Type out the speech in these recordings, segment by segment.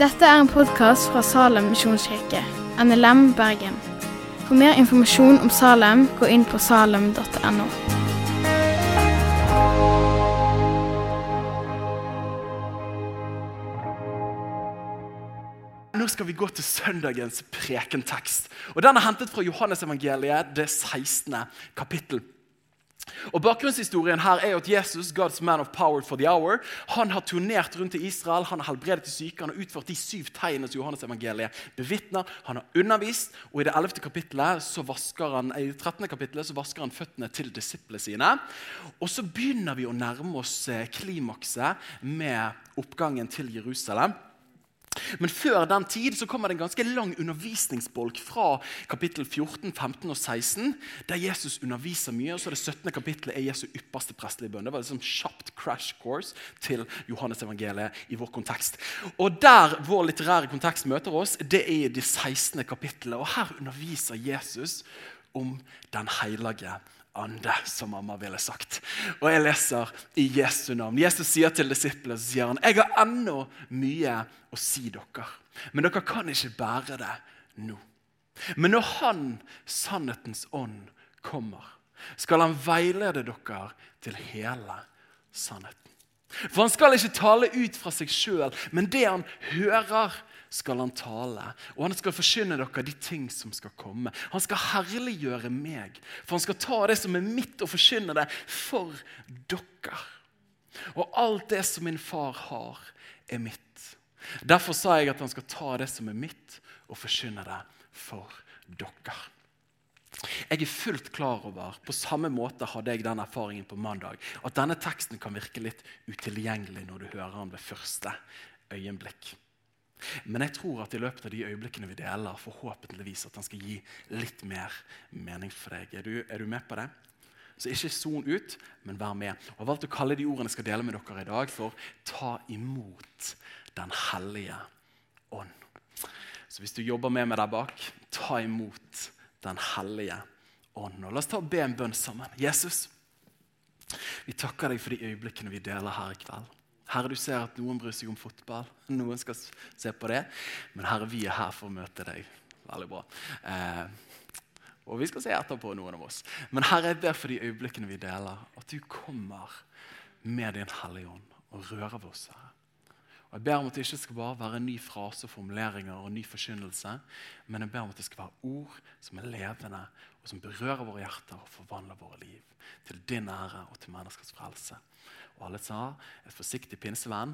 Dette er en podkast fra Salem misjonskirke, NLM Bergen. For mer informasjon om Salem, gå inn på salem.no. Nå skal vi gå til søndagens prekentekst. Og Den er hentet fra Johannesevangeliet, det 16. kapittel. Og Bakgrunnshistorien her er jo at Jesus, God's man of power for the hour, han har turnert rundt i Israel, han har helbredet de syke, han har utført de syv tegnene som Johannes-evangeliet bevitner. Han har undervist, og i det 11. kapittelet så vasker han, i det 13. kapittelet så vasker han føttene til disiplene sine. Og så begynner vi å nærme oss eh, klimakset med oppgangen til Jerusalem. Men før den tid så kommer det en ganske lang undervisningsbolk fra kapittel 14, 15 og 16, der Jesus underviser mye. og så det 17. kapittelet er Jesu ypperste prestelige bønn. Det var liksom kjapt crash course til Johannes evangeliet i vår kontekst. Og Der vår litterære kontekst møter oss, det er i det 16. kapittelet. Og Her underviser Jesus om Den hellige ande, som mamma ville sagt. Og jeg leser i Jesu navn. Jesus sier til disiplene sier han, jeg har ennå mye å si dere, men dere kan ikke bære det nå. Men når Han, sannhetens ånd, kommer, skal han veilede dere til hele sannheten. For han skal ikke tale ut fra seg sjøl, men det han hører, skal han tale. Og han skal forkynne dere de ting som skal komme. Han skal herliggjøre meg, for han skal ta det som er mitt, og forkynne det for dere. Og alt det som min far har, er mitt. Derfor sa jeg at han skal ta det som er mitt, og forkynne det for dere. Jeg er fullt klar over, på samme måte hadde jeg den erfaringen på mandag, at denne teksten kan virke litt utilgjengelig når du hører den ved første øyeblikk. Men jeg tror at i løpet av de øyeblikkene vi deler, forhåpentligvis at den skal gi litt mer mening for deg. Er du, er du med på det? Så ikke son ut, men vær med. Og Jeg har valgt å kalle de ordene jeg skal dele med dere i dag, for 'ta imot Den hellige ånd'. Så hvis du jobber med meg der bak, ta imot Den hellige ånd. Og La oss ta og be en bønn sammen. Jesus, vi takker deg for de øyeblikkene vi deler her i kveld. Herre, du ser at noen bryr seg om fotball, noen skal se på det. Men Herre, vi er her for å møte deg. Veldig bra. Eh, og vi skal se etterpå, noen av oss. Men Herre, jeg ber for de øyeblikkene vi deler, at du kommer med din Hellige Ånd og rører oss. Herre. Og Jeg ber om at det ikke skal bare være en ny frase, formuleringer og ny forkynnelse, men jeg ber om at det skal være ord som er levende, og som berører våre hjerter og forvandler våre liv. Til din ære og til menneskers frelse. Og alle sa et forsiktig pinsevenn.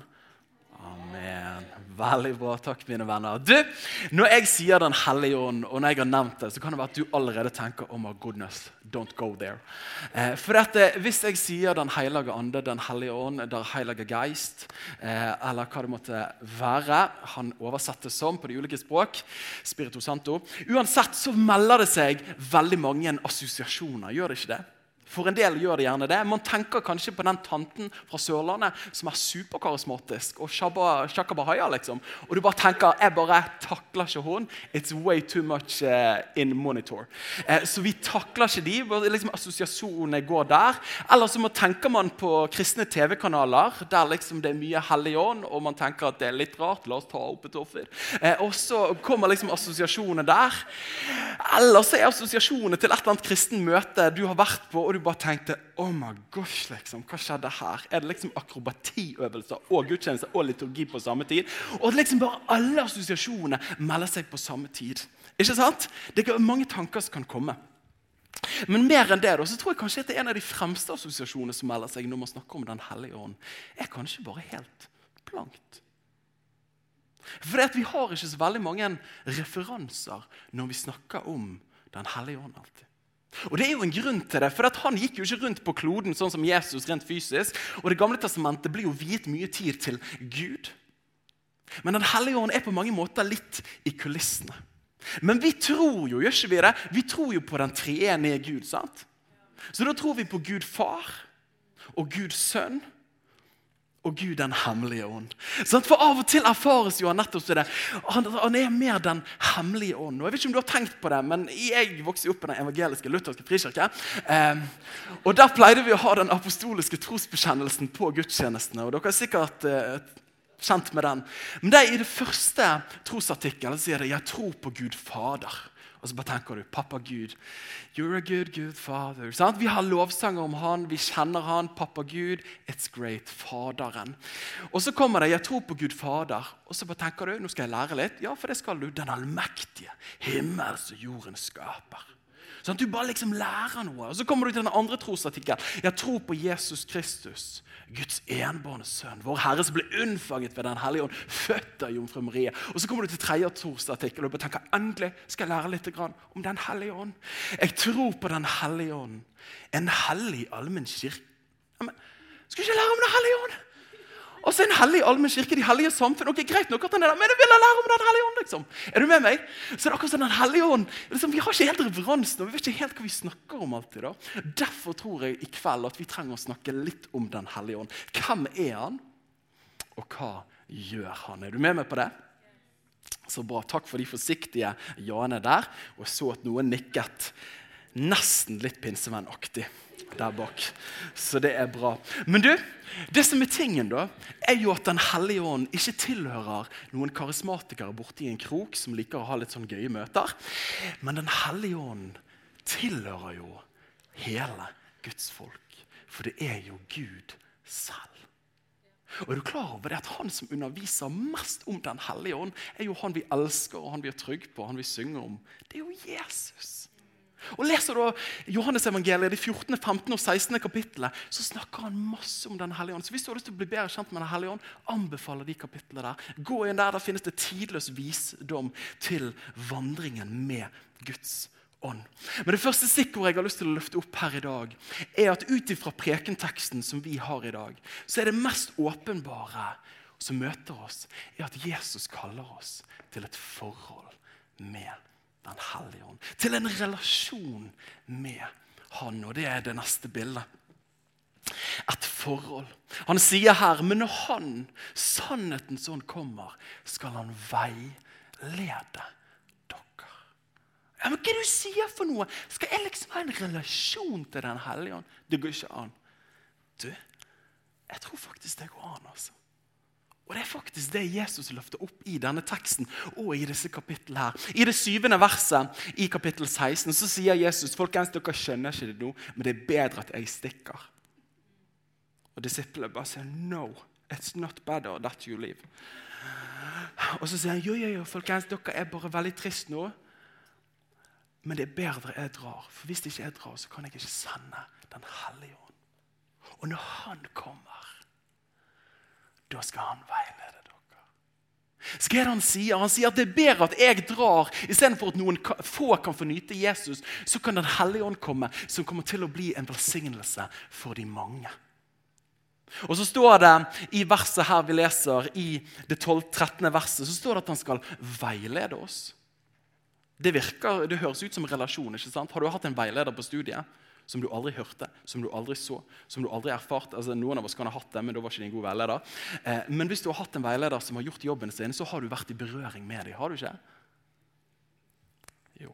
Amen. Veldig bra. Takk, mine venner. Du, Når jeg sier Den hellige ånd, og når jeg har nevnt det, så kan det være at du allerede tenker oh my goodness, don't go there. Eh, for dette, Hvis jeg sier Den hellige ande, Den hellige ånd, Der hellige geist, eh, eller hva det måtte være Han oversettes som på de ulike språk. Spirito Santo. Uansett så melder det seg veldig mange assosiasjoner. Gjør det ikke det? For en del gjør det gjerne det. Man tenker kanskje på den tanten fra Sørlandet som er superkarismatisk og shakabahaya, liksom. Og du bare tenker jeg bare takler ikke hun. It's way too much uh, in monitor. Eh, så vi takler ikke de. liksom Assosiasjonene går der. Eller så tenker man på kristne TV-kanaler der liksom det er mye Hellig Ånd, og man tenker at det er litt rart. La oss ta opp et offer. Eh, og så kommer liksom assosiasjonene der. Eller så er assosiasjonene til et eller annet kristen møte du har vært på. og du bare tenkte oh my gosh, liksom, hva skjedde her? Er det liksom akrobatiøvelser og gudstjeneste og liturgi på samme tid? Og liksom bare alle assosiasjonene melder seg på samme tid. Ikke sant? Det er mange tanker som kan komme. Men mer enn det da, så tror jeg kanskje at det er en av de fremste assosiasjonene som melder seg når man snakker om Den hellige ånd, er kanskje bare helt blankt. For vi har ikke så veldig mange referanser når vi snakker om Den hellige ånd. alltid. Og det er jo en grunn til det, for Han gikk jo ikke rundt på kloden sånn som Jesus rent fysisk. Og Det gamle testamentet blir jo viet mye tid til Gud. Men Den hellige ånd er på mange måter litt i kulissene. Men vi tror jo gjør ikke vi det? Vi tror jo på den treenige Gud. sant? Så da tror vi på Gud far og Guds sønn og Gud den hemmelige ånd. For Av og til erfares jo han nettopp det. Han, han, er mer den hemmelige ånd. Og jeg vet ikke om du har tenkt på det, men Jeg vokste opp i den evangeliske lutherske frikirke. Eh, og Der pleide vi å ha den apostoliske trosbekjennelsen på gudstjenestene. og dere har sikkert... Eh, kjent med den. Men det er i det første trosartikkelen sier det 'Jeg tror på Gud Fader'. Og så bare tenker du 'Pappa Gud, you're a good, good father'. Sant? Vi har lovsanger om han, vi kjenner han. 'Pappa Gud, it's great'. Faderen. Og så kommer det 'Jeg tror på Gud Fader'. Og så bare tenker du 'Nå skal jeg lære litt'. Ja, for det skal du. Den allmektige, himmels og jordens skaper. Sånn at du bare liksom lærer noe. Og Så kommer du til den andre trosartikkelen. Jeg tror på Jesus Kristus, Guds enbårne sønn, vår Herre som ble unnfanget ved Den hellige ånd, født av jomfru Marie. Og så kommer du til tredje trosartikkel og tenker endelig skal jeg lære litt om Den hellige ånd. Jeg tror på Den hellige ånd, en hellig allmenn kirke. Ja, skal ikke lære om Den hellige ånd? Og så en hellig allmenn kirke, de hellige samfunn. Ok, Greit nok at han er der, men jeg vil lære om Den hellige ånd. liksom. Er du med meg? Så det er akkurat som Den hellige ånd, liksom, Vi har ikke helt referansen, og vi vet ikke helt hva vi snakker om alltid. da. Derfor tror jeg i kveld at vi trenger å snakke litt om Den hellige ånd. Hvem er han, og hva gjør han? Er du med meg på det? Så bra. Takk for de forsiktige ja-ene der. Og så at noen nikket nesten litt pinsevennaktig der bak. Så det er bra. Men du, det som er tingen, da, er jo at Den hellige ånd ikke tilhører noen karismatikere borti en krok som liker å ha litt sånn gøye møter. Men Den hellige ånd tilhører jo hele Guds folk. For det er jo Gud selv. Og er du klar over det at Han som underviser mest om Den hellige ånd, er jo han vi elsker og han vi er trygge på, han vi synger om. Det er jo Jesus. Og Leser du Johannes evangeliet, de 14., 15. og 16. kapittelet, så snakker han masse om Den hellige ånd. Så Hvis du har lyst til å bli bedre kjent med Den hellige ånd, anbefaler de kapitlene der. Gå inn der, der finnes det tidløs visdom til vandringen med Guds ånd. Men det første stikkordet jeg har lyst til å løfte opp her i dag, er at ut ifra prekenteksten som vi har i dag, så er det mest åpenbare som møter oss, er at Jesus kaller oss til et forhold med Gud. Den hellige ånd. Til en relasjon med Han. Og det er det neste bildet. Et forhold. Han sier her men når Han, sannhetens ånd, kommer, skal han veilede dere. Ja, men Hva er det du sier for noe? Skal jeg liksom ha en relasjon til Den hellige ånd? Det går ikke an. Du, jeg tror faktisk det går an. altså. Og Det er faktisk det Jesus løfter opp i denne teksten og i disse kapitlene. her. I det syvende verset i kapittel 16 så sier Jesus folkens, dere skjønner ikke det nå, men det er bedre at jeg stikker. Og Disiplene bare sier no, it's not better that you leave. Og så sier han jo, jo, jo, folkens, dere er bare veldig trist nå. Men det er bedre jeg drar, for hvis ikke jeg drar, så kan jeg ikke sende Den hellige ånd. Og når han kommer da skal han veilede dere. Skal han sier? Han sier at det er bedre at jeg drar, istedenfor at noen få kan få nyte Jesus. Så kan Den hellige ånd komme, som kommer til å bli en velsignelse for de mange. Og så står det i verset her vi leser, i det 12-13. verset, så står det at han skal veilede oss. Det virker, det høres ut som relasjon. ikke sant? Har du hatt en veileder på studiet? Som du aldri hørte, som du aldri så, som du aldri erfarte. Altså, noen av oss kan ha hatt det, men da var ikke de en god veileder. Eh, men hvis du har hatt en veileder som har gjort jobben sin, så har du vært i berøring med dem. Har du ikke? Jo.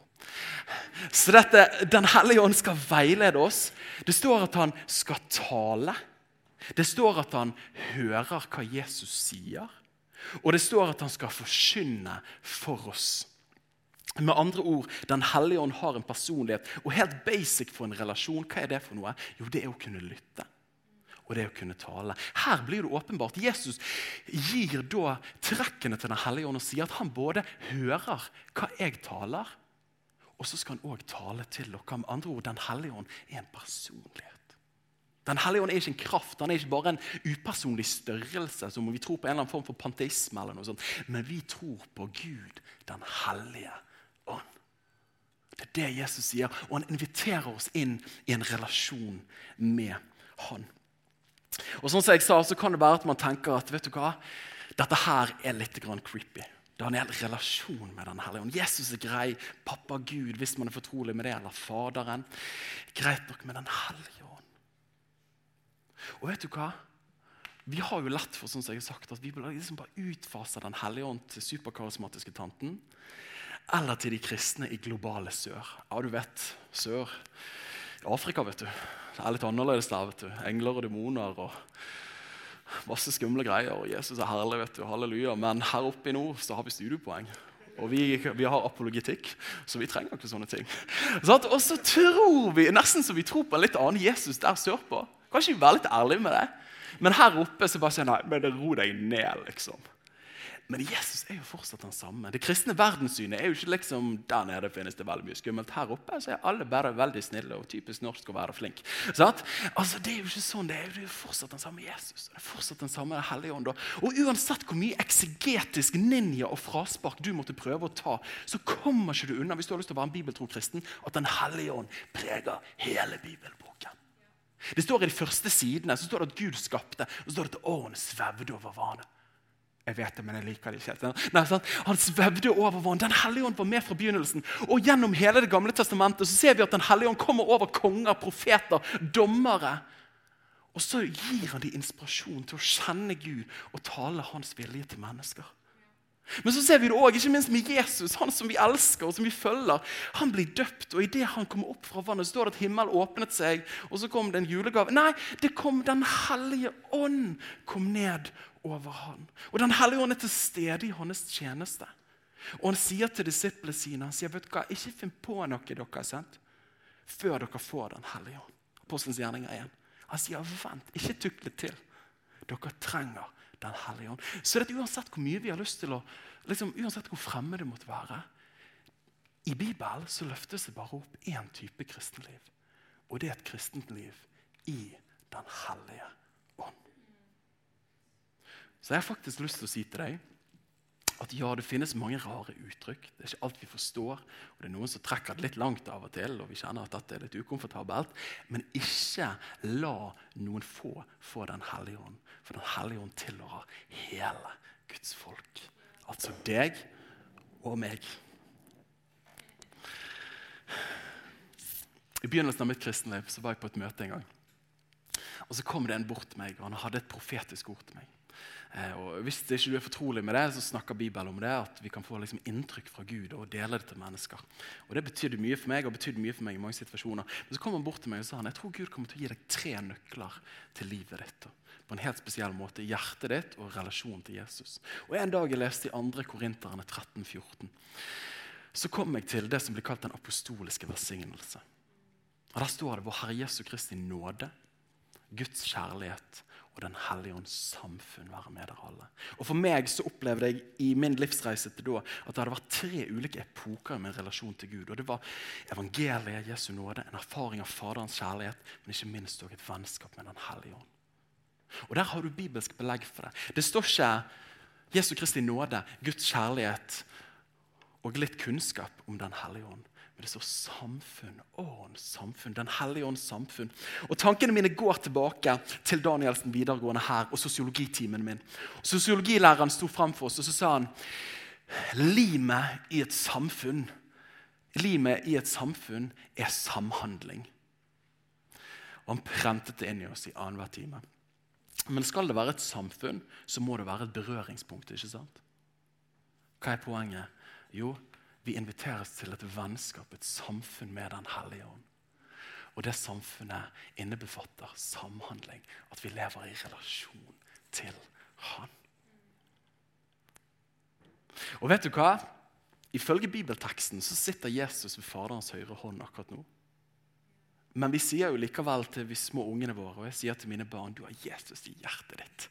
Så dette, Den hellige ånd skal veilede oss. Det står at han skal tale. Det står at han hører hva Jesus sier. Og det står at han skal forkynne for oss. Med andre ord, Den hellige ånd har en personlighet. Og helt basic for en relasjon, hva er det for noe? Jo, det er å kunne lytte. Og det er å kunne tale. Her blir det åpenbart. Jesus gir da trekkene til Den hellige ånd og sier at han både hører hva jeg taler, og så skal han òg tale til dere. Med andre ord, Den hellige ånd er en personlighet. Den hellige ånd er ikke en kraft, han er ikke bare en upersonlig størrelse som vi tror på en eller annen form for panteisme. eller noe sånt. Men vi tror på Gud, den hellige ånd. Det er det Jesus sier, og han inviterer oss inn i en relasjon med han. Og sånn som jeg sa, så kan det være at man tenker at vet du hva, dette her er litt creepy. Det har en hel relasjon med Den hellige ånd. Jesus er grei. Pappa Gud, hvis man er fortrolig med det, eller Faderen. Greit nok med Den hellige ånd. Og vet du hva? Vi har jo lett for sånn som jeg har sagt, at vi liksom bare utfaser Den hellige ånd til superkarismatiske tanten eller til de kristne i globale sør. Ja, du vet, sør. Afrika, vet du. Det er litt annerledes der. vet du. Engler og demoner og masse skumle greier, og Jesus er herlig, vet du, halleluja. Men her oppe i nord så har vi studiepoeng. Og vi, vi har apologetikk, så vi trenger ikke sånne ting. Og så tror vi nesten som vi tror på en litt annen Jesus der sørpå. Kan ikke vi være litt ærlige med det? Men her oppe så bare sier nei, men ro deg ned, liksom. Men Jesus er jo fortsatt den samme. Det kristne verdenssynet er jo ikke liksom der nede finnes det veldig mye skummelt. Her oppe så er alle bare veldig snille og typisk norsk å være flink. Sånn? Altså, Det er jo ikke sånn, det er jo fortsatt den samme Jesus. Det er fortsatt den samme Hellige Ånd. Og uansett hvor mye eksegetisk ninja og fraspark du måtte prøve å ta, så kommer ikke du unna hvis du har lyst til å være en bibeltro kristen, at Den hellige ånd preger hele bibelboken. Det står I de første sidene så står det at Gud skapte, og så står det at ånden svevde over vannet. Jeg vet det, men jeg liker det ikke. Nei? Han svevde over vann. Den hellige ånd var med fra begynnelsen. Og Gjennom hele det gamle testamentet så ser vi at Den hellige ånd kommer over konger, profeter, dommere. Og så gir han dem inspirasjon til å kjenne Gud og tale hans vilje til mennesker. Men så ser vi det også, ikke minst med Jesus, han som vi elsker og som vi følger. Han blir døpt, og idet han kommer opp fra vannet, står det at himmelen åpnet seg. Og så kom det en julegave. Nei, det kom Den hellige ånd kom ned over han. Og Den hellige ånd er til stede i hans tjeneste. Og han sier til disiplene sine han sier, vet du hva, ikke finn på noe dere har sendt, før dere får Den hellige ånd. Apostelens gjerninger 1. Han sier vent, ikke tukle til. Dere trenger Den hellige ånd. Så det uansett hvor mye vi har lyst til å liksom, Uansett hvor fremme det måtte være I Bibelen så løftes det bare opp én type kristenliv. Og det er et kristent liv i Den hellige så jeg har faktisk lyst til å si til deg at ja, det finnes mange rare uttrykk. Det er ikke alt vi forstår. og Det er noen som trekker det litt langt av og til, og vi kjenner at dette er litt ukomfortabelt. Men ikke la noen få få Den hellige ånd. For Den hellige ånd tilhører hele Guds folk. Altså deg og meg. I begynnelsen av mitt kristenliv så var jeg på et møte en gang. Og Så kom det en bort til meg, og han hadde et profetisk ord til meg. Eh, og Hvis ikke du er fortrolig med det, så snakker Bibelen om det, at vi kan få liksom inntrykk fra Gud og dele det til mennesker. Og Det betydde mye for meg og betydde mye for meg i mange situasjoner. Men så kom han bort til meg og sa han, jeg tror Gud kommer til å gi deg tre nøkler til livet ditt. På en helt spesiell måte. Hjertet ditt og relasjonen til Jesus. Og En dag jeg leste i 2. Korinterne 13-14, så kom jeg til det som blir kalt den apostoliske velsignelse. Og Der står det vår Herre Jesu Kristi nåde, Guds kjærlighet og Den hellige ånds samfunn være med dere alle. Og For meg så opplevde jeg i min livsreise til da at det hadde vært tre ulike epoker med relasjon til Gud. Og Det var evangeliet, Jesu nåde, en erfaring av Faderens kjærlighet, men ikke minst også et vennskap med Den hellige ånd. Og Der har du bibelsk belegg for det. Det står ikke Jesu Kristi nåde, Guds kjærlighet og litt kunnskap om Den hellige ånd. Men det står samfunn. Åndens samfunn. Den hellige ånds samfunn. Og Tankene mine går tilbake til Danielsen videregående her og sosiologitimen min. Sosiologilæreren sto framfor oss og så sa han, limet i et samfunn Limet i et samfunn er samhandling. Og Han prentet det inn i oss i annenhver time. Men skal det være et samfunn, så må det være et berøringspunkt. ikke sant? Hva er poenget? Jo, vi inviteres til et vennskap, et samfunn med Den hellige ånd. Og det samfunnet innebefatter samhandling. At vi lever i relasjon til Han. Og vet du hva? Ifølge bibelteksten så sitter Jesus ved Faderens høyre hånd akkurat nå. Men vi sier jo likevel til de små ungene våre og jeg sier til mine barn du har Jesus i hjertet ditt.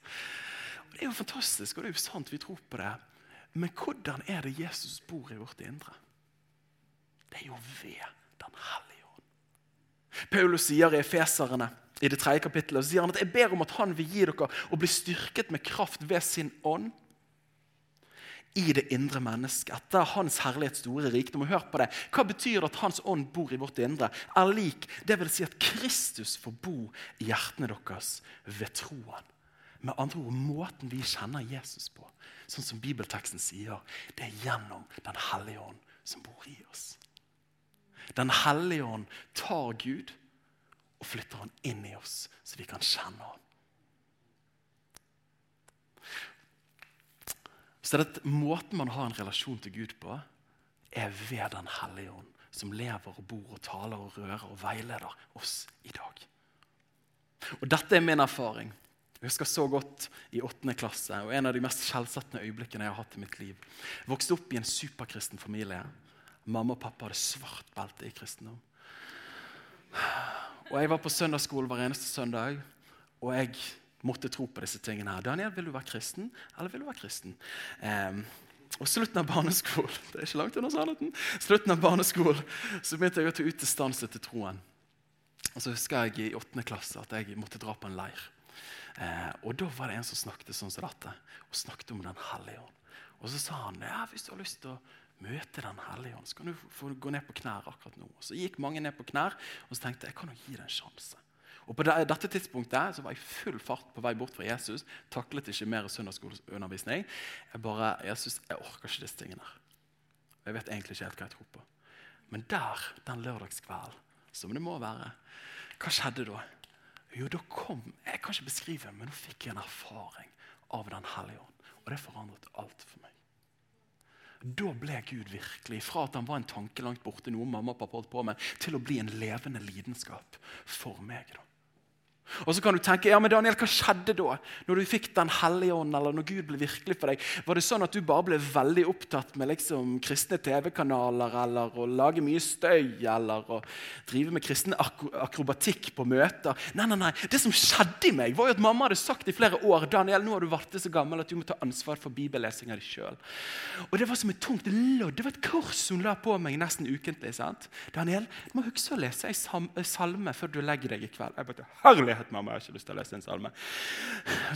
Og Det er jo fantastisk, og det er jo sant, vi tror på det. Men hvordan er det Jesus bor i vårt indre? Det er jo ved Den hellige ånd. Paulus sier i Efeserne i det tredje kapittelet, sier han at jeg ber om at han vil gi dere å bli styrket med kraft ved sin ånd i det indre mennesket, etter hans herlighets store rikdom. Hør på det. Hva betyr det at hans ånd bor i vårt indre? Er lik, det vil si at Kristus får bo i hjertene deres ved troen. Med andre ord måten vi kjenner Jesus på sånn som bibelteksten sier, det er gjennom Den hellige ånd som bor i oss. Den hellige ånd tar Gud og flytter han inn i oss, så vi kan kjenne ham. Så det at Måten man har en relasjon til Gud på, er ved Den hellige ånd, som lever og bor og taler og rører og veileder oss i dag. Og Dette er min erfaring. Jeg husker så godt i åttende klasse, og en av de mest skjellsettende øyeblikkene jeg har hatt i mitt liv. Jeg vokste opp i en superkristen familie. Mamma og pappa hadde svart belte i kristendom. Og Jeg var på søndagsskolen hver eneste søndag, og jeg måtte tro på disse tingene. her. 'Daniel, vil du være kristen, eller vil du være kristen?' Um, og slutten av barneskolen det er ikke langt under sannheten, slutten av barneskolen, så begynte jeg å ta utdannelse til troen. Og så husker jeg i åttende klasse at jeg måtte dra på en leir. Eh, og Da var det en som snakket sånn som dette, og snakket om Den hellige ånd. Og så sa han ja, hvis du har lyst til å møte Den hellige ånd, så kan du få gå ned på knær akkurat nå. Og Så gikk mange ned på knær, og så tenkte jeg kan jo gi det en sjanse. Og På dette tidspunktet så var jeg full fart på vei bort fra Jesus. Taklet ikke mer søndagsskoleundervisning. Jeg bare, Jesus, jeg orker ikke disse tingene. her. Jeg vet egentlig ikke helt hva jeg tror på. Men der, den lørdagskvelden, som det må være, hva skjedde da? Jo, da kom Jeg kan ikke beskrive men nå fikk jeg en erfaring av Den hellige ånd. Og det forandret alt for meg. Da ble Gud virkelig, fra at han var en tanke langt borte, noe mamma og pappa holdt på med, til å bli en levende lidenskap for meg. da. Og så kan du tenke, ja, men Daniel, Hva skjedde da? Når du fikk Den hellige ånd, eller når Gud ble virkelig for deg? Var det sånn at du bare ble veldig opptatt med liksom kristne TV-kanaler, eller å lage mye støy, eller å drive med kristen ak akrobatikk på møter? Nei, nei, nei. Det som skjedde i meg, var jo at mamma hadde sagt i flere år Daniel, nå har du vært så gammel at du må ta ansvar for bibellesinga di sjøl. Og det var som et tungt lodd. Det var et kors hun la på meg nesten ukentlig. sant? Daniel, du må huske å lese ei salme før du legger deg i kveld. Jeg bare, herlighet mamma. Jeg har ikke lyst til å lese en salme.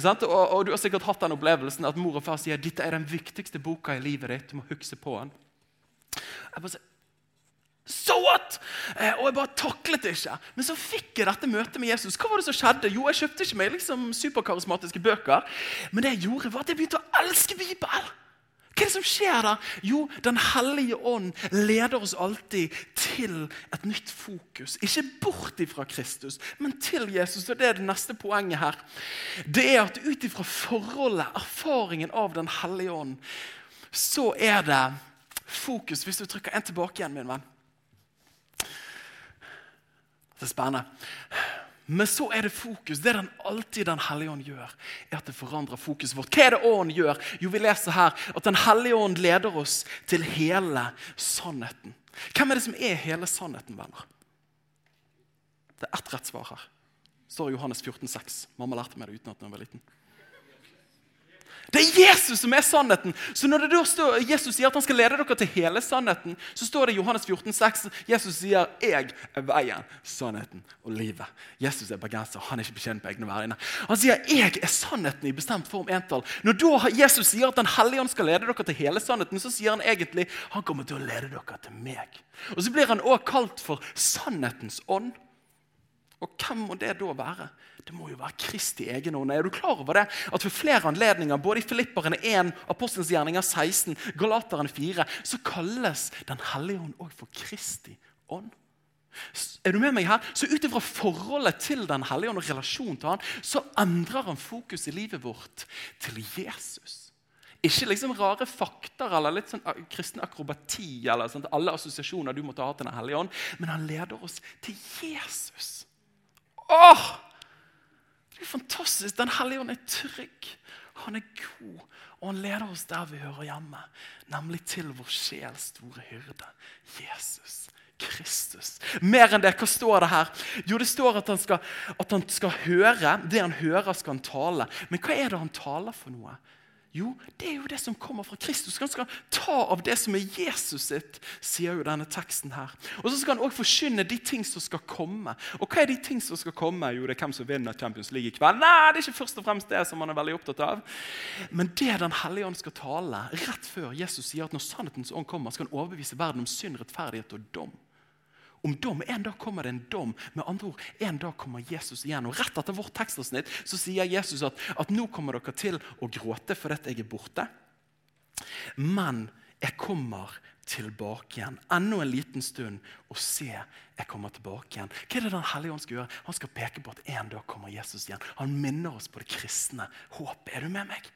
Og, og, Du har sikkert hatt den opplevelsen at mor og far sier dette er den viktigste boka i livet ditt. Du må huske på den. Jeg bare sier, So what? Eh, og jeg bare taklet det ikke. Men så fikk jeg dette møtet med Jesus. Hva var det som skjedde? Jo, Jeg kjøpte ikke meg liksom superkarismatiske bøker, men det jeg gjorde var at jeg begynte å elske Bibelen. Hva er det som skjer da? Jo, Den hellige ånd leder oss alltid til et nytt fokus. Ikke bort ifra Kristus, men til Jesus. Og Det er det neste poenget her. Det er at ut ifra forholdet, erfaringen av Den hellige ånd, så er det fokus. Hvis du trykker en tilbake igjen, min venn. Det er spennende. Men så er det fokus. Det den alltid Den hellige ånd gjør, er at det forandrer fokuset vårt. Hva er det ånden gjør? Jo, vi leser her at Den hellige ånd leder oss til hele sannheten. Hvem er det som er hele sannheten, venner? Det er ett rett svar her. Det står i Johannes 14, 14,6. Mamma lærte meg det uten at jeg var liten. Det er Jesus som er sannheten. Så når det da står, Jesus sier at han skal lede dere til hele sannheten, så står det i Johannes 14, 14,6 Jesus sier 'Jeg er veien, sannheten og livet'. Jesus er bergenser. Han er ikke bekjent på egne vegne. Han sier 'Jeg er sannheten' i bestemt form entall. Når da Jesus sier at Den hellige ånd skal lede dere til hele sannheten, så sier han egentlig 'Han kommer til å lede dere til meg'. Og Så blir han også kalt for sannhetens ånd. Og hvem må det da være? Det må jo være Kristi egen ånd. Er du klar over det? At for flere anledninger, både i Filipperne 1, Apostelens gjerninger 16, Galaterne 4, så kalles Den hellige ånd òg for Kristi ånd. Er du med meg her? Så Ut ifra forholdet til Den hellige ånd og relasjonen til han, så endrer han fokus i livet vårt til Jesus. Ikke liksom rare fakter eller litt sånn kristen akrobati eller sånn, alle assosiasjoner du måtte ha til Den hellige ånd, men han leder oss til Jesus. Åh! Det er fantastisk. Den hellige ånd er trygg. Han er god, og han leder oss der vi hører hjemme, nemlig til vår sjels store hyrde, Jesus. Kristus. Mer enn det, hva står det her? Jo, det står at han, skal, at han skal høre. Det han hører, skal han tale. Men hva er det han taler for noe? Jo, det er jo det som kommer fra Kristus. Han skal ta av det som er Jesus sitt, sier jo denne teksten her. Og så skal han også forkynne de ting som skal komme. Og hva er de ting som skal komme? Jo, det er hvem som vinner Champions League i kveld. Nei, det er ikke først og fremst det som han er veldig opptatt av. Men det Den hellige ånd skal tale rett før Jesus sier at når sannhetens ånd kommer, skal han overbevise verden om synd, rettferdighet og dom om dom. En dag kommer det en dom. Med andre ord, En dag kommer Jesus igjen. Og Rett etter vårt tekstavsnitt så sier Jesus at, at nå kommer dere til å gråte fordi jeg er borte. Men jeg kommer tilbake igjen. Enda en liten stund, og se, jeg kommer tilbake igjen. Hva er det Den hellige ånd skal gjøre? Han skal peke på at en dag kommer Jesus igjen. Han minner oss på det kristne håpet. Er du med meg?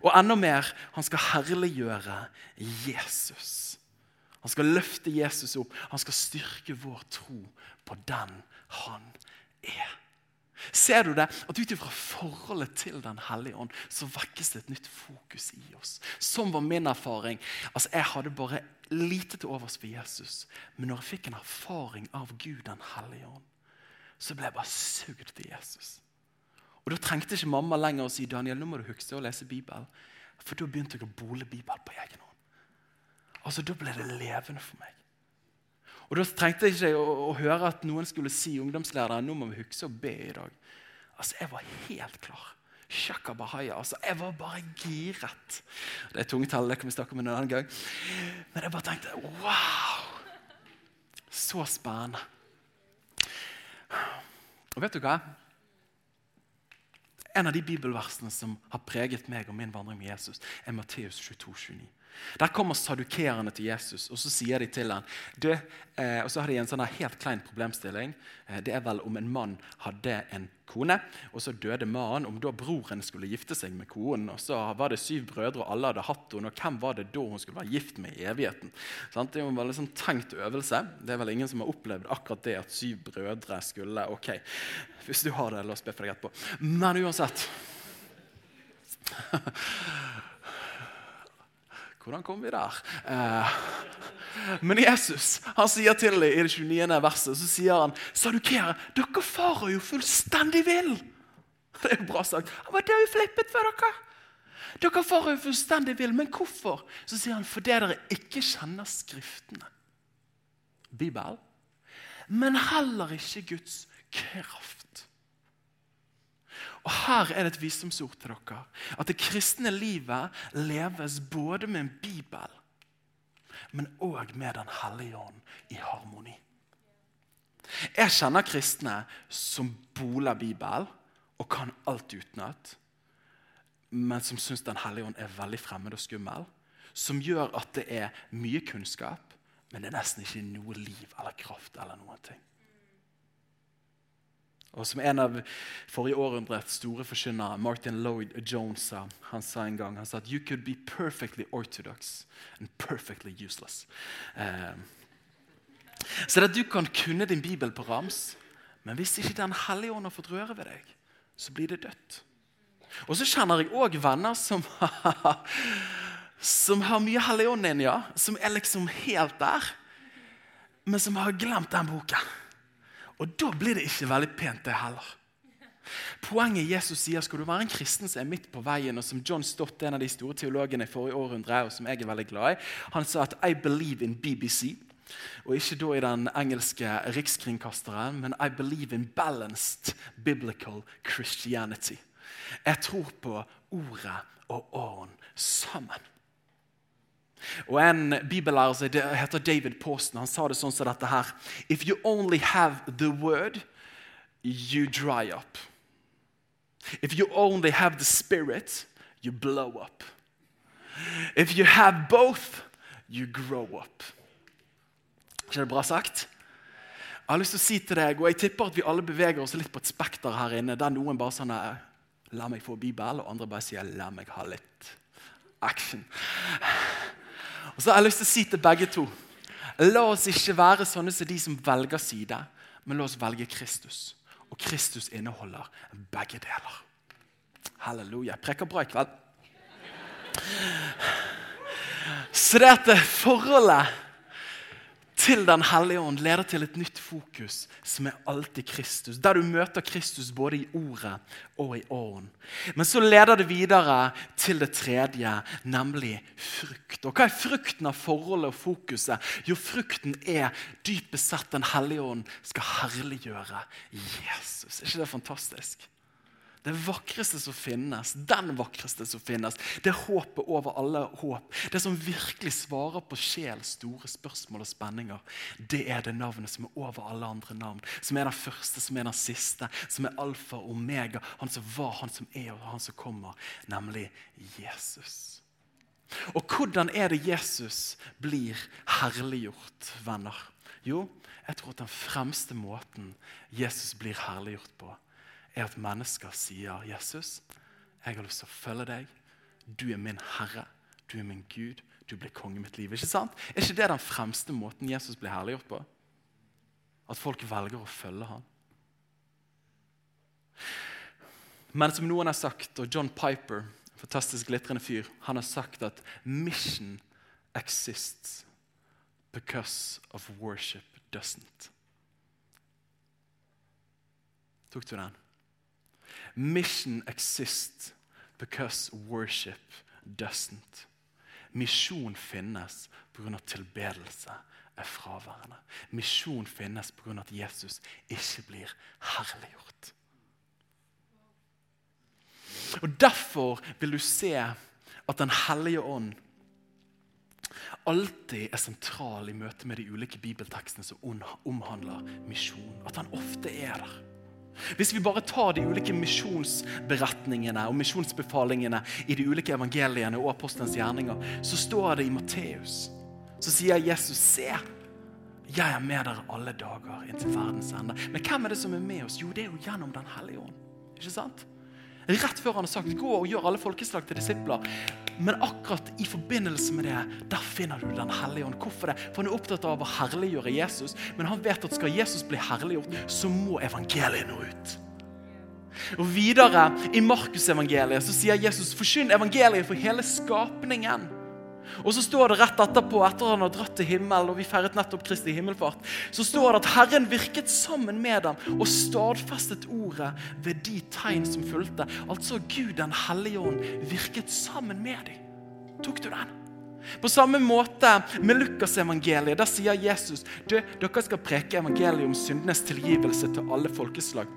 Og enda mer, han skal herliggjøre Jesus. Han skal løfte Jesus opp. Han skal styrke vår tro på den han er. Ser du det? At ut ifra forholdet til Den hellige ånd så vekkes det et nytt fokus i oss. Som var min erfaring. Altså, Jeg hadde bare lite til overs for Jesus. Men når jeg fikk en erfaring av Gud Den hellige ånd, så ble jeg bare sugd til Jesus. Og Da trengte ikke mamma lenger å si Daniel, nå må du huske å lese Bibelen. For da begynte jeg å bole Bibelen på egen hånd. Altså, Da ble det levende for meg. Og Da trengte jeg ikke å, å høre at noen skulle si ungdomslederen, nå må vi huske å be i dag. Altså, Jeg var helt klar. Shaka bahaya. Altså, jeg var bare giret. Det er tungetall, det kan vi snakke om en annen gang. Men jeg bare tenkte wow! Så spennende. Og vet du hva? En av de bibelversene som har preget meg og min vandring med Jesus, er Matteus 22, 29. Der kommer sadukerene til Jesus, og så sier de til ham eh, Og så har de en sånn helt klein problemstilling. Eh, det er vel om en mann hadde en kone, og så døde mannen. Om da broren skulle gifte seg med konen. og Så var det syv brødre, og alle hadde hatt henne. Og hvem var det da hun skulle være gift med i evigheten? Sånn, Det er jo en veldig sånn tenkt øvelse. Det er vel ingen som har opplevd akkurat det at syv brødre skulle Ok, hvis du har det, la oss be for deg etterpå. Men uansett Hvordan kom vi der? Eh, men Jesus han sier til dem i det 29. verset så sier han, Sadukere, dere farer jo fullstendig vill. Det er jo bra sagt. Han var død flippet for dere. Dere farer jo fullstendig vill. Men hvorfor? Så sier han, fordi dere ikke kjenner Skriftene. Bibel. Men heller ikke Guds kraft. Og Her er det et visdomsord til dere. At det kristne livet leves både med en bibel, men òg med Den hellige ånd i harmoni. Jeg kjenner kristne som boler Bibel og kan alt utenat, men som syns Den hellige ånd er veldig fremmed og skummel. Som gjør at det er mye kunnskap, men det er nesten ikke noe liv eller kraft eller noen ting. Og Som en av forrige århundrets store forkynnere, Martin Lloyd Jones, sa han sa en gang han sa at «You could be perfectly orthodox and perfectly useless». Eh, så det at du kan kunne din bibel på rams, men hvis ikke Den hellige ånd har fått røre ved deg, så blir det dødt. Og så kjenner jeg òg venner som, som har mye Hellig ånd inni, ja. Som er liksom helt der, men som har glemt den boka. Og da blir det ikke veldig pent, det heller. Poenget Jesus sier skal du være en kristen som er midt på veien, og som John Stott, en av de store teologene i forrige århundre, og som jeg er veldig glad i, han sa at 'I believe in BBC'. Og ikke da i den engelske rikskringkasteren, men 'I believe in balanced biblical Christianity'. Jeg tror på ordet og åren sammen. Og En bibellærer som heter David Posten. han sa det sånn som dette her. If you only have the word, you dry up. If you only have the spirit, you blow up. If you have both, you grow up. ikke det bra sagt? Jeg har lyst til å si til deg, og jeg tipper at vi alle beveger oss litt på et spekter her inne, der noen bare sånn La meg få Bibel, og andre bare sier la meg ha litt action. Og så har jeg lyst til å si til begge to La oss ikke være sånne som de som velger side, men la oss velge Kristus. Og Kristus inneholder begge deler. Halleluja. Jeg preker bra i kveld. Så det at forholdet til Den hellige ånd leder til et nytt fokus, som er alltid Kristus. Der du møter Kristus både i ordet og i ånden. Men så leder det videre til det tredje, nemlig frukt. Og Hva er frukten av forholdet og fokuset? Jo, frukten er dypest sett Den hellige ånd skal herliggjøre Jesus. Er ikke det fantastisk? Det vakreste som finnes, den vakreste som finnes, det er håpet over alle håp. Det som virkelig svarer på sjels store spørsmål og spenninger, det er det navnet som er over alle andre navn. Som er den første, som er den siste, som er alfa og omega. Han som var, han som er og han som kommer, nemlig Jesus. Og hvordan er det Jesus blir herliggjort, venner? Jo, jeg tror at den fremste måten Jesus blir herliggjort på, er at mennesker sier, 'Jesus, jeg har lyst til å følge deg. Du er min Herre. Du er min Gud. Du blir konge i mitt liv.' Ikke sant? Er ikke det den fremste måten Jesus blir herliggjort på? At folk velger å følge ham? Men som noen har sagt, og John Piper, fantastisk glitrende fyr, han har sagt at 'mission exists because of worship doesn't'. Tok du den? Mission exists because worship doesn't. Misjon finnes pga. tilbedelse er fraværende. Misjon finnes pga. at Jesus ikke blir herliggjort. Og Derfor vil du se at Den hellige ånd alltid er sentral i møte med de ulike bibeltekstene som omhandler misjon. At han ofte er der. Hvis vi bare tar de ulike misjonsberetningene og misjonsbefalingene i de ulike evangeliene og apostelens gjerninger, så står det i Matteus. Så sier Jesus, 'Se, jeg er med dere alle dager inntil verdens ende'. Men hvem er det som er med oss? Jo, det er jo gjennom Den hellige ånd. Ikke sant? Rett før han har sagt 'gå og gjør alle folkeslag til disipler'. Men akkurat i forbindelse med det, der finner du Den hellige ånd. Hvorfor det? For Han er opptatt av å herliggjøre Jesus, men han vet at skal Jesus bli herliggjort, så må evangeliet nå ut. Og Videre i Markusevangeliet så sier Jesus 'forkynn evangeliet for hele skapningen'. Og så står det rett etterpå, etter han har dratt til himmelen, og vi feiret nettopp Kristi himmelfart, så står det at Herren virket sammen med dem og stadfestet ordet ved de tegn som fulgte. Altså Gud den hellige ånd virket sammen med dem. Tok du den? På samme måte med Lukasevangeliet. Der sier Jesus du, dere skal preke evangeliet om syndenes tilgivelse til alle folkeslag.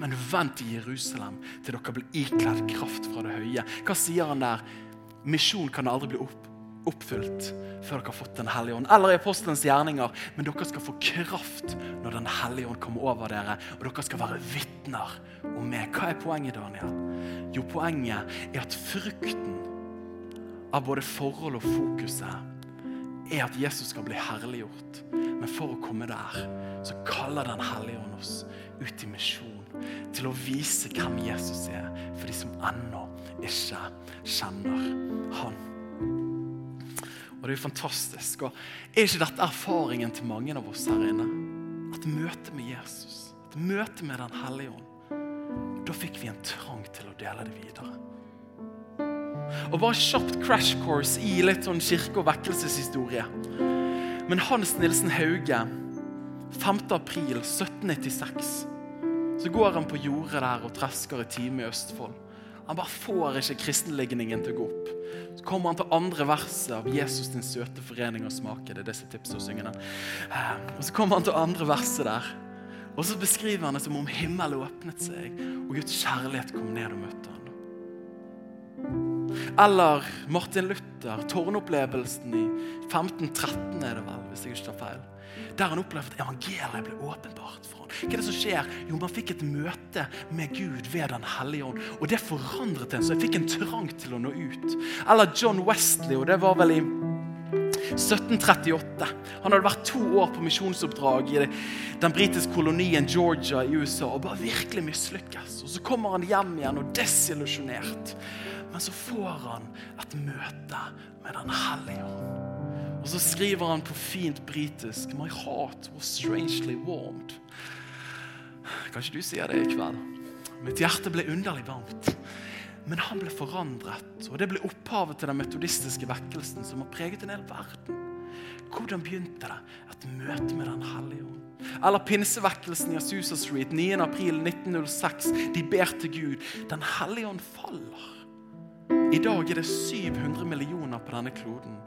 Men vent i Jerusalem til dere blir ikledd kraft fra det høye. Hva sier han der? Misjon kan aldri bli opp, oppfylt før dere har fått Den hellige ånd. Eller i apostelens gjerninger. Men dere skal få kraft når Den hellige ånd kommer over dere. Og dere skal være vitner om meg. Hva er poenget, Daniel? Jo, poenget er at frukten av både forhold og fokuset er at Jesus skal bli herliggjort. Men for å komme der, så kaller Den hellige ånd oss ut i misjon. Til å vise hvem Jesus er for de som ennå ikke kjenner Han. Og Det er jo fantastisk. Og Er ikke dette erfaringen til mange av oss her inne? At møtet med Jesus, at møtet med Den hellige ånd, da fikk vi en trang til å dele det videre. Og bare kjapt crash course i litt sånn kirke- og vekkelseshistorie. Men Hans Nilsen Hauge, 5. april 1796, så går han på jordet der og tresker i time i Østfold. Han bare får ikke kristenligningen til å gå opp. Så kommer han til andre verset av 'Jesus din søte forening og smake'. Det er disse tipsene å synge den. Eh, og så kommer han til andre verset der. Og så beskriver han det som om himmelen åpnet seg, og Guds kjærlighet kom ned og møtte han. Eller Martin Luther, tårnopplevelsen i 1513 er det vel, hvis jeg ikke tar feil. Der han opplevde at evangeliet ble åpenbart for ham. Hva er det som skjer? Jo, Man fikk et møte med Gud ved Den hellige ånd. Og det forandret en, så jeg fikk en trang til å nå ut. Eller John Wesley, og det var vel i 1738. Han hadde vært to år på misjonsoppdrag i den britiske kolonien Georgia i USA og bare virkelig mislykkes. Og Så kommer han hjem igjen og desillusjonert. Men så får han et møte med Den hellige ånd. Og så skriver han på fint britisk My heart was strangely warmed. Kanskje du sier det i kveld? Mitt hjerte ble underlig varmt. Men han ble forandret, og det ble opphavet til den metodistiske vekkelsen som har preget en hel verden. Hvordan begynte det? Et møte med Den hellige ånd. Eller pinsevekkelsen i Asusa Street 9.4.1906. De ber til Gud. Den hellige ånd faller. I dag er det 700 millioner på denne kloden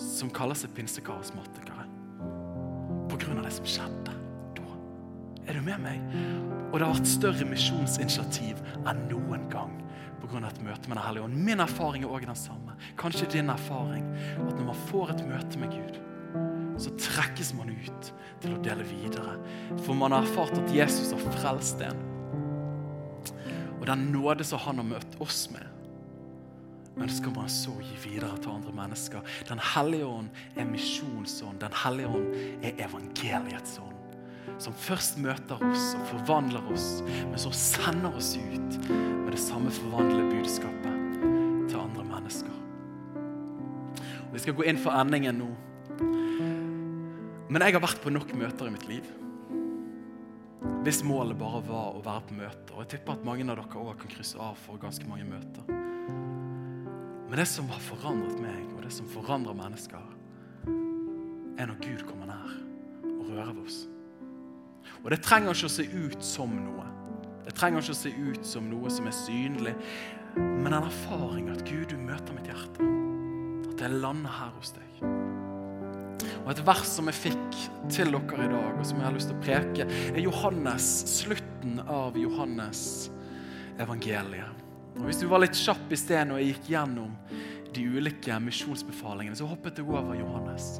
som kaller seg pinsekarismatikere. På grunn av det som skjedde da. Er du med meg? Og det har vært større misjonsinitiativ enn noen gang pga. et møte med Den hellige ånd. Min erfaring er òg den samme. Kanskje din erfaring. At når man får et møte med Gud, så trekkes man ut til å dele videre. For man har erfart at Jesus har frelst en. Og den nåde som han har møtt oss med, men det skal man så gi videre til andre mennesker. Den hellige ånd er misjonsånd. Den hellige ånd er evangeliets ånd. Som først møter oss og forvandler oss, men så sender oss ut med det samme forvandlede budskapet til andre mennesker. Og Vi skal gå inn for endingen nå. Men jeg har vært på nok møter i mitt liv. hvis målet bare var å være på møter. Og jeg tipper at mange av dere også kan krysse av for ganske mange møter. Men det som har forandret meg, og det som forandrer mennesker, er når Gud kommer nær og rører oss. Og det trenger ikke å se ut som noe. Det trenger ikke å se ut som noe som er synlig, men en erfaring at Gud, du møter mitt hjerte. At jeg lander her hos deg. Og Et vers som jeg fikk til dere i dag, og som jeg har lyst til å preke, er Johannes, slutten av Johannes evangeliet. Og Hvis du var litt kjapp i sted når jeg gikk gjennom de ulike misjonsbefalingene, så hoppet jeg over Johannes.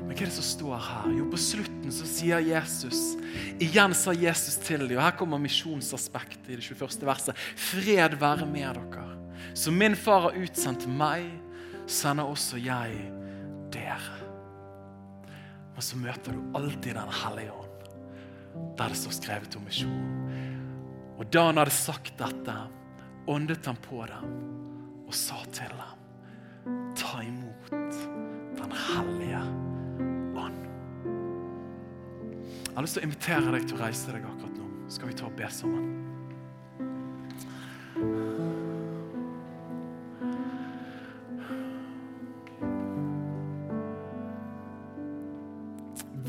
Men hva er det som står her? Jo, på slutten så sier Jesus Igjen sa Jesus til dem, og her kommer misjonsaspektet i det 21. verset. Fred være med dere. Som min far har utsendt meg, sender også jeg dere. Men så møter du alltid Den hellige ånd, der det står skrevet om misjon. Og da han hadde sagt dette, åndet han på dem og sa til dem, ta imot Den hellige ånd. Jeg har lyst til å invitere deg til å reise deg akkurat nå. Skal vi ta og be sammen?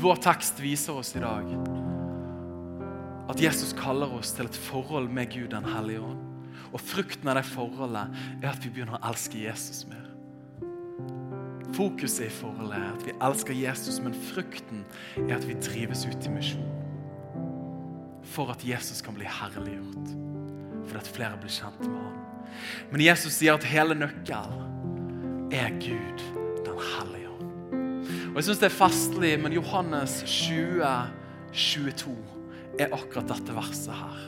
Vår tekst viser oss i dag at Jesus kaller oss til et forhold med Gud den hellige ånd. Og frukten av det forholdet er at vi begynner å elske Jesus mer. Fokuset i forholdet er at vi elsker Jesus, men frukten er at vi drives ut i misjon. For at Jesus kan bli herliggjort. For at flere blir kjent med ham. Men Jesus sier at hele nøkkelen er Gud den hellige ånd. Og jeg syns det er festlig, men Johannes 20, 22 er akkurat dette verset her.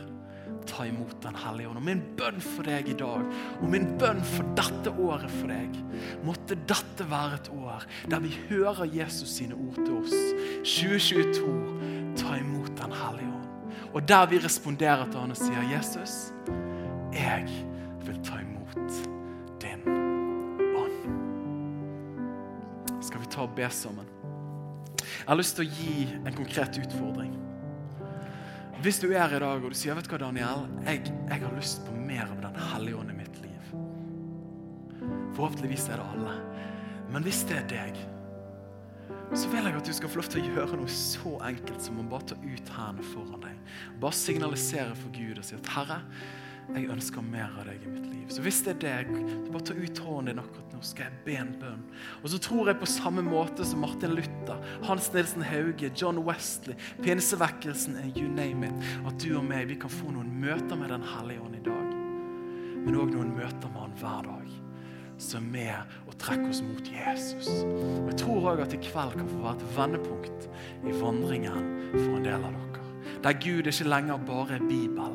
Ta imot Den hellige ånd. Og min bønn for deg i dag, og min bønn for dette året for deg, måtte dette være et år der vi hører Jesus sine ord til oss. 2022, ta imot Den hellige ånd. Og der vi responderer til han og sier, 'Jesus, jeg vil ta imot din ånd'. Skal vi ta og be sammen? Jeg har lyst til å gi en konkret utfordring. Hvis du er her i dag og du sier vet du hva Daniel, jeg, jeg har lyst på mer av Den hellige ånd i mitt liv. Forhåpentligvis er det alle. Men hvis det er deg, så vil jeg at du skal få lov til å gjøre noe så enkelt som å bare ta ut hendene foran deg. Bare signalisere for Gud og si at 'Herre, jeg ønsker mer av deg i mitt liv'. Så hvis det er deg, så bare ta ut hånden din akkurat nå, skal jeg be en bønn. Og så tror jeg på samme måte som Martin Luther, Hans Nilsen Hauge, John Wesley, pinsevekkelsen, you name it, at du og meg vi kan få noen møter med Den hellige ånd i dag. Men òg noen møter med Han hver dag som er med og trekker oss mot Jesus. Og Jeg tror òg at i kveld kan få være et vendepunkt i vandringen for en del av dere. Der Gud ikke lenger bare er Bibel,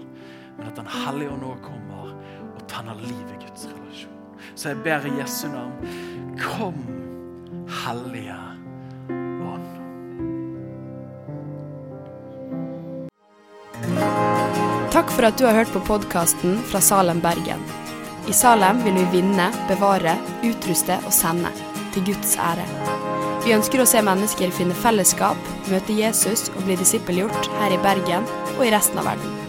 men at Den hellige ånd nå kommer og tenner liv i Guds relasjon. Så jeg ber i Jesu navn, kom, Hellige Ånd. Takk for at du har hørt på podkasten fra Salem, Bergen. I Salem vil vi vinne, bevare, utruste og sende. Til Guds ære. Vi ønsker å se mennesker finne fellesskap, møte Jesus og bli disippelgjort her i Bergen og i resten av verden.